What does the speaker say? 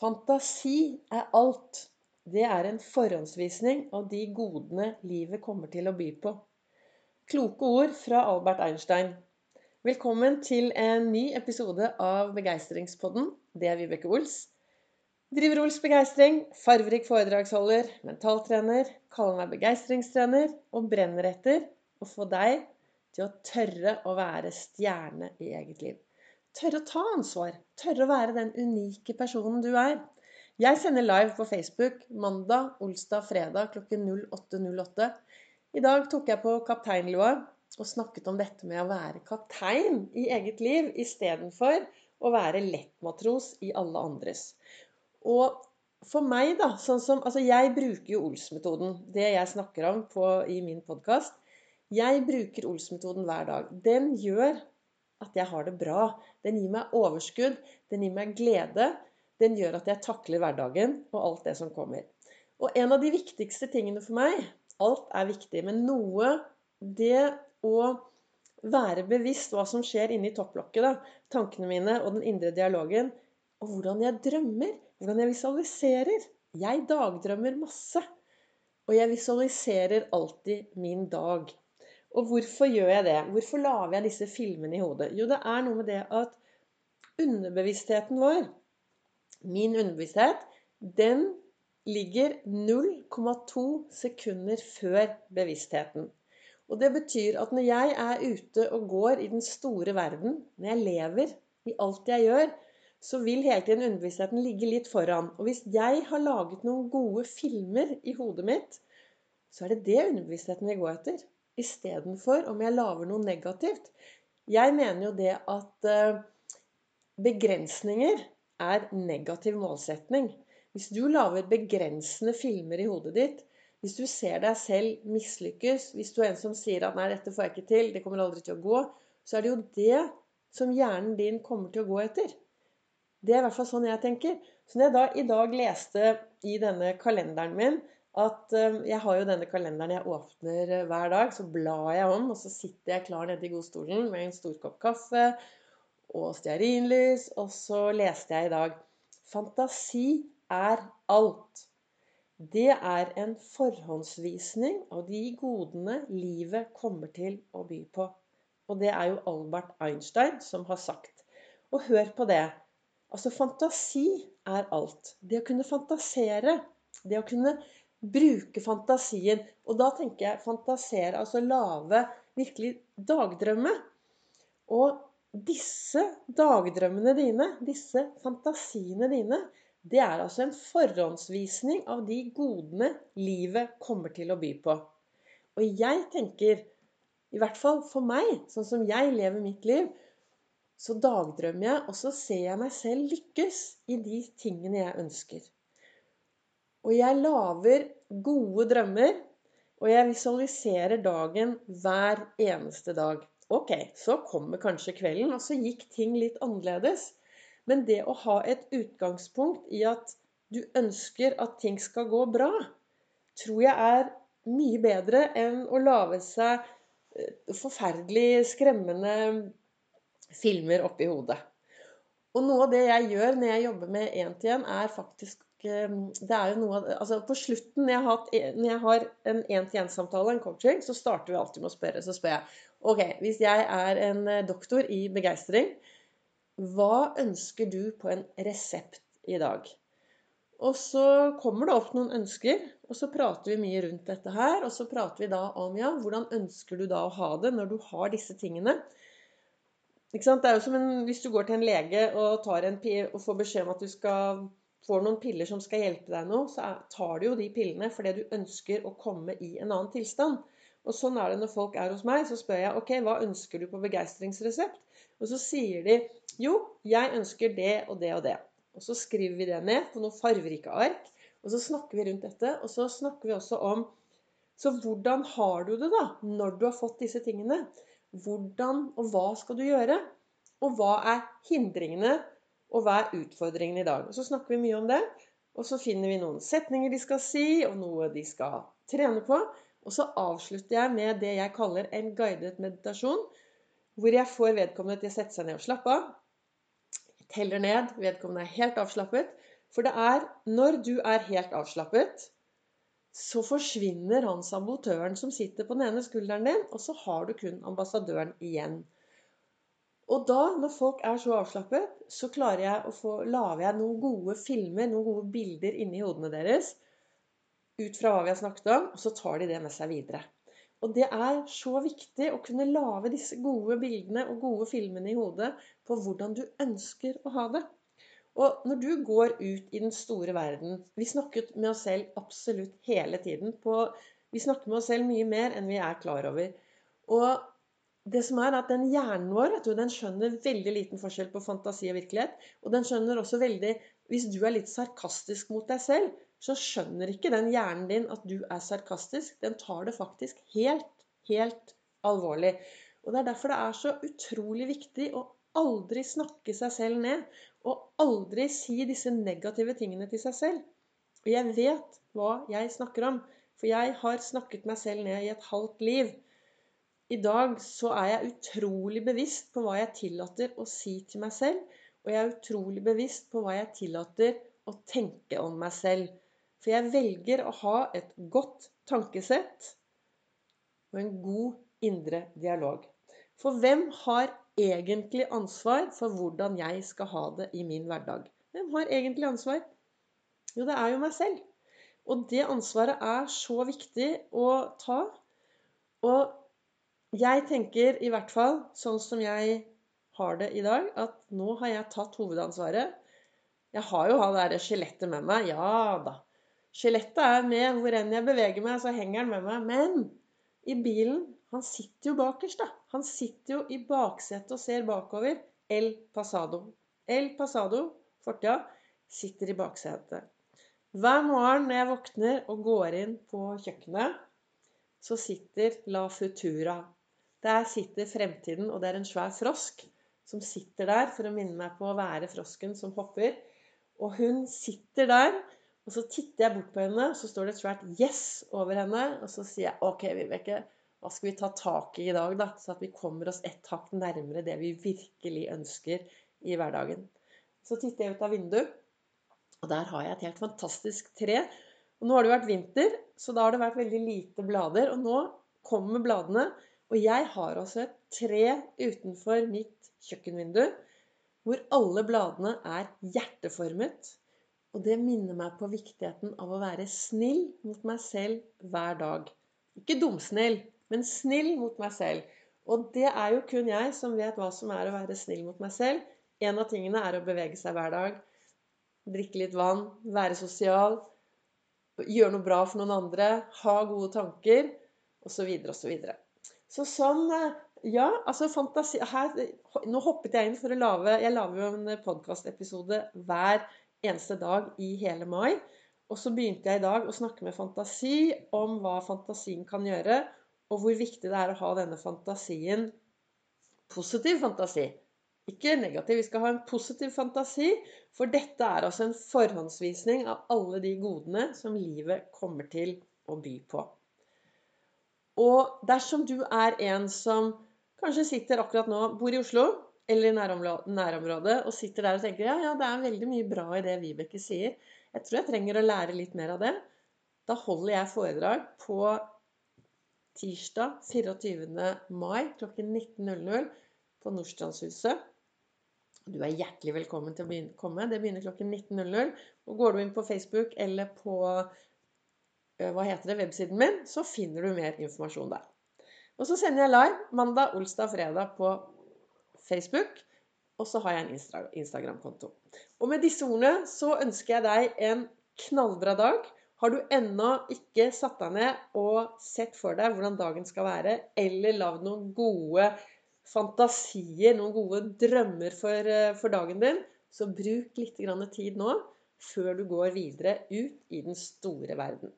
Fantasi er alt. Det er en forhåndsvisning av de godene livet kommer til å by på. Kloke ord fra Albert Einstein. Velkommen til en ny episode av Begeistringspodden. Det er Vibeke Ols. Driver Ols Begeistring, farverik foredragsholder, mentaltrener, kaller meg begeistringstrener og brenner etter å få deg til å tørre å være stjerne i eget liv. Tørre å ta ansvar. Tørre å være den unike personen du er. Jeg sender live på Facebook mandag, olsdag, fredag klokken 08.08. I dag tok jeg på kapteinlua og snakket om dette med å være kaptein i eget liv istedenfor å være lettmatros i alle andres. Og for meg, da sånn som, altså Jeg bruker jo Ols-metoden, det jeg snakker om på, i min podkast. Jeg bruker Ols-metoden hver dag. Den gjør at jeg har det bra. Den gir meg overskudd, den gir meg glede. Den gjør at jeg takler hverdagen og alt det som kommer. Og en av de viktigste tingene for meg Alt er viktig, men noe Det å være bevisst hva som skjer inni topplokket, da, tankene mine og den indre dialogen, og hvordan jeg drømmer, hvordan jeg visualiserer. Jeg dagdrømmer masse. Og jeg visualiserer alltid min dag. Og hvorfor gjør jeg det? Hvorfor lager jeg disse filmene i hodet? Jo, det er noe med det at underbevisstheten vår, min underbevissthet, den ligger 0,2 sekunder før bevisstheten. Og det betyr at når jeg er ute og går i den store verden, når jeg lever i alt jeg gjør, så vil hele tiden underbevisstheten ligge litt foran. Og hvis jeg har laget noen gode filmer i hodet mitt, så er det det underbevisstheten vil gå etter istedenfor om jeg lager noe negativt. Jeg mener jo det at eh, begrensninger er negativ målsetning. Hvis du lager begrensende filmer i hodet ditt, hvis du ser deg selv mislykkes, hvis du er en som sier at 'nei, dette får jeg ikke til, det kommer aldri til å gå', så er det jo det som hjernen din kommer til å gå etter. Det er i hvert fall sånn jeg tenker. Så når jeg da i dag leste i denne kalenderen min at eh, jeg har jo denne kalenderen jeg åpner eh, hver dag. Så blar jeg om, og så sitter jeg klar nede i godstolen med en stor kopp kaffe og stearinlys. Og så leste jeg i dag Fantasi er alt. Det er en forhåndsvisning av de godene livet kommer til å by på. Og det er jo Albert Einstein som har sagt. Og hør på det. Altså, fantasi er alt. Det å kunne fantasere, det å kunne bruke fantasien. Og da tenker jeg fantasere, altså lage virkelig dagdrømme. Og disse dagdrømmene dine, disse fantasiene dine, det er altså en forhåndsvisning av de godene livet kommer til å by på. Og jeg tenker, i hvert fall for meg, sånn som jeg lever mitt liv, så dagdrømmer jeg, og så ser jeg meg selv lykkes i de tingene jeg ønsker. Og jeg lager gode drømmer, og jeg visualiserer dagen hver eneste dag. Ok, så kommer kanskje kvelden, og så gikk ting litt annerledes. Men det å ha et utgangspunkt i at du ønsker at ting skal gå bra, tror jeg er mye bedre enn å lage seg eh, forferdelig skremmende filmer oppi hodet. Og noe av det jeg gjør når jeg jobber med én-til-én, er faktisk det er jo noe av altså På slutten, når jeg har, når jeg har en én-til-én-samtale, en coaching, så starter vi alltid med å spørre. Så spør jeg Ok, hvis jeg er en eh, doktor i begeistring, hva ønsker du på en resept i dag? Og så kommer det opp noen ønsker, og så prater vi mye rundt dette her. Og så prater vi da om ja, hvordan ønsker du da å ha det når du har disse tingene? Ikke sant? Det er jo som en, Hvis du går til en lege og, en, og får beskjed om at du skal får noen piller som skal hjelpe deg nå, så tar du jo de pillene fordi du ønsker å komme i en annen tilstand. Og sånn er det når folk er hos meg. Så spør jeg ok, hva ønsker du på begeistringsresept? Og så sier de jo, jeg ønsker det og det og det. Og så skriver vi det ned på noen fargerike ark. Og så snakker vi rundt dette. Og så snakker vi også om Så hvordan har du det da når du har fått disse tingene? Hvordan og hva skal du gjøre? Og hva er hindringene og hva er utfordringen i dag? Og så snakker vi mye om det. Og så finner vi noen setninger de skal si, og noe de skal trene på. Og så avslutter jeg med det jeg kaller en guidet meditasjon. Hvor jeg får vedkommende til å sette seg ned og slappe av. Teller ned. Vedkommende er helt avslappet. For det er når du er helt avslappet, så forsvinner han sabotøren som sitter på den ene skulderen din, og så har du kun ambassadøren igjen. Og da, når folk er så avslappet, så klarer jeg å få, lager jeg noen gode filmer, noen gode bilder inni hodene deres ut fra hva vi har snakket om, og så tar de det med seg videre. Og det er så viktig å kunne lage disse gode bildene og gode filmene i hodet på hvordan du ønsker å ha det. Og når du går ut i den store verden Vi snakket med oss selv absolutt hele tiden. På, vi snakker med oss selv mye mer enn vi er klar over. Og det som er at den Hjernen vår du, den skjønner veldig liten forskjell på fantasi og virkelighet. Og den skjønner også veldig Hvis du er litt sarkastisk mot deg selv, så skjønner ikke den hjernen din at du er sarkastisk. Den tar det faktisk helt, helt alvorlig. Og Det er derfor det er så utrolig viktig å aldri snakke seg selv ned. Og aldri si disse negative tingene til seg selv. Og jeg vet hva jeg snakker om. For jeg har snakket meg selv ned i et halvt liv. I dag så er jeg utrolig bevisst på hva jeg tillater å si til meg selv. Og jeg er utrolig bevisst på hva jeg tillater å tenke om meg selv. For jeg velger å ha et godt tankesett og en god indre dialog. For hvem har egentlig ansvar for hvordan jeg skal ha det i min hverdag? Hvem har egentlig ansvar? Jo, det er jo meg selv. Og det ansvaret er så viktig å ta. Og jeg tenker i hvert fall, sånn som jeg har det i dag, at nå har jeg tatt hovedansvaret. Jeg har jo hatt derre skjelettet med meg. Ja da. Skjelettet er med hvor enn jeg beveger meg, så henger han med meg. Men i bilen Han sitter jo bakerst, da. Han sitter jo i baksetet og ser bakover. El Pasado. El Pasado, fortida, sitter i baksetet. Hver morgen når jeg våkner og går inn på kjøkkenet, så sitter La Futura. Der sitter fremtiden, og det er en svær frosk som sitter der for å minne meg på å være frosken som hopper. Og hun sitter der og så titter jeg bort på henne, og så står det et svært 'yes' over henne. Og så sier jeg 'OK, Vibeke, hva skal vi ta tak i i dag, da?' Så at vi kommer oss ett hakk nærmere det vi virkelig ønsker i hverdagen. Så titter jeg ut av vinduet, og der har jeg et helt fantastisk tre. Og nå har det vært vinter, så da har det vært veldig lite blader. Og nå kommer bladene. Og jeg har altså et tre utenfor mitt kjøkkenvindu hvor alle bladene er hjerteformet. Og det minner meg på viktigheten av å være snill mot meg selv hver dag. Ikke dumsnill, men snill mot meg selv. Og det er jo kun jeg som vet hva som er å være snill mot meg selv. En av tingene er å bevege seg hver dag. Drikke litt vann, være sosial, gjøre noe bra for noen andre, ha gode tanker osv. osv. Så, sånn Ja, altså fantasi her, Nå hoppet jeg inn for å lage Jeg lager jo en podkastepisode hver eneste dag i hele mai. Og så begynte jeg i dag å snakke med fantasi om hva fantasien kan gjøre, og hvor viktig det er å ha denne fantasien positiv fantasi. Ikke negativ. Vi skal ha en positiv fantasi, for dette er altså en forhåndsvisning av alle de godene som livet kommer til å by på. Og dersom du er en som kanskje sitter akkurat nå, bor i Oslo, eller i nærområdet og sitter der og tenker ja, ja, det er veldig mye bra i det Vibeke sier. Jeg tror jeg trenger å lære litt mer av det. Da holder jeg foredrag på tirsdag 24. mai klokken 19.00 på Nordstrandshuset. Du er hjertelig velkommen til å komme. Det begynner klokken 19.00. Og går du inn på Facebook eller på hva heter det, websiden min, så finner du mer informasjon der. Og så sender jeg live mandag, olsdag, fredag på Facebook. Og så har jeg en Instagram-konto. Og med disse ordene så ønsker jeg deg en knallbra dag. Har du ennå ikke satt deg ned og sett for deg hvordan dagen skal være, eller lagd noen gode fantasier, noen gode drømmer for, eh, for dagen din, så bruk litt tid nå før du går videre ut i den store verden.